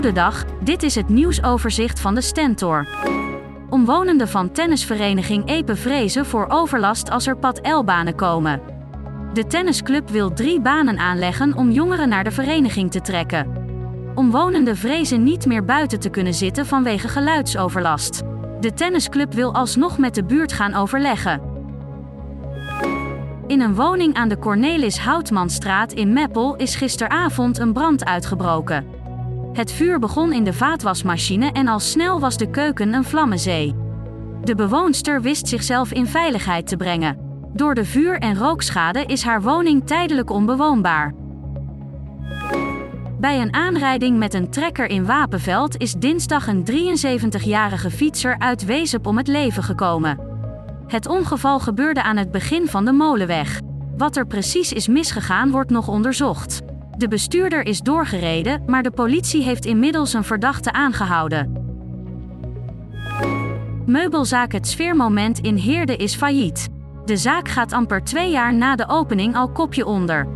Goedendag, dit is het nieuwsoverzicht van de Stentor. Omwonenden van tennisvereniging Epe vrezen voor overlast als er pad L-banen komen. De tennisclub wil drie banen aanleggen om jongeren naar de vereniging te trekken. Omwonenden vrezen niet meer buiten te kunnen zitten vanwege geluidsoverlast. De tennisclub wil alsnog met de buurt gaan overleggen. In een woning aan de Cornelis Houtmanstraat in Meppel is gisteravond een brand uitgebroken. Het vuur begon in de vaatwasmachine en al snel was de keuken een vlammenzee. De bewoonster wist zichzelf in veiligheid te brengen. Door de vuur- en rookschade is haar woning tijdelijk onbewoonbaar. Bij een aanrijding met een trekker in Wapenveld is dinsdag een 73-jarige fietser uit Wezep om het leven gekomen. Het ongeval gebeurde aan het begin van de molenweg. Wat er precies is misgegaan wordt nog onderzocht. De bestuurder is doorgereden, maar de politie heeft inmiddels een verdachte aangehouden. Meubelzaak Het Sfeermoment in Heerde is failliet. De zaak gaat amper twee jaar na de opening al kopje onder.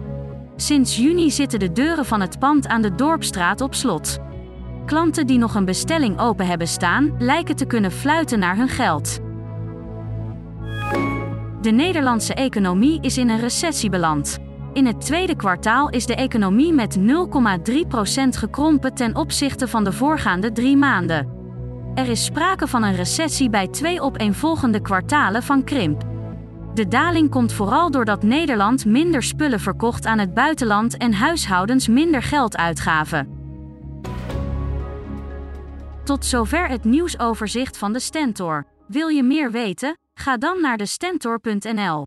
Sinds juni zitten de deuren van het pand aan de Dorpstraat op slot. Klanten die nog een bestelling open hebben staan, lijken te kunnen fluiten naar hun geld. De Nederlandse economie is in een recessie beland. In het tweede kwartaal is de economie met 0,3% gekrompen ten opzichte van de voorgaande drie maanden. Er is sprake van een recessie bij twee opeenvolgende kwartalen van krimp. De daling komt vooral doordat Nederland minder spullen verkocht aan het buitenland en huishoudens minder geld uitgaven. Tot zover het nieuwsoverzicht van de Stentor. Wil je meer weten? Ga dan naar de stentor.nl.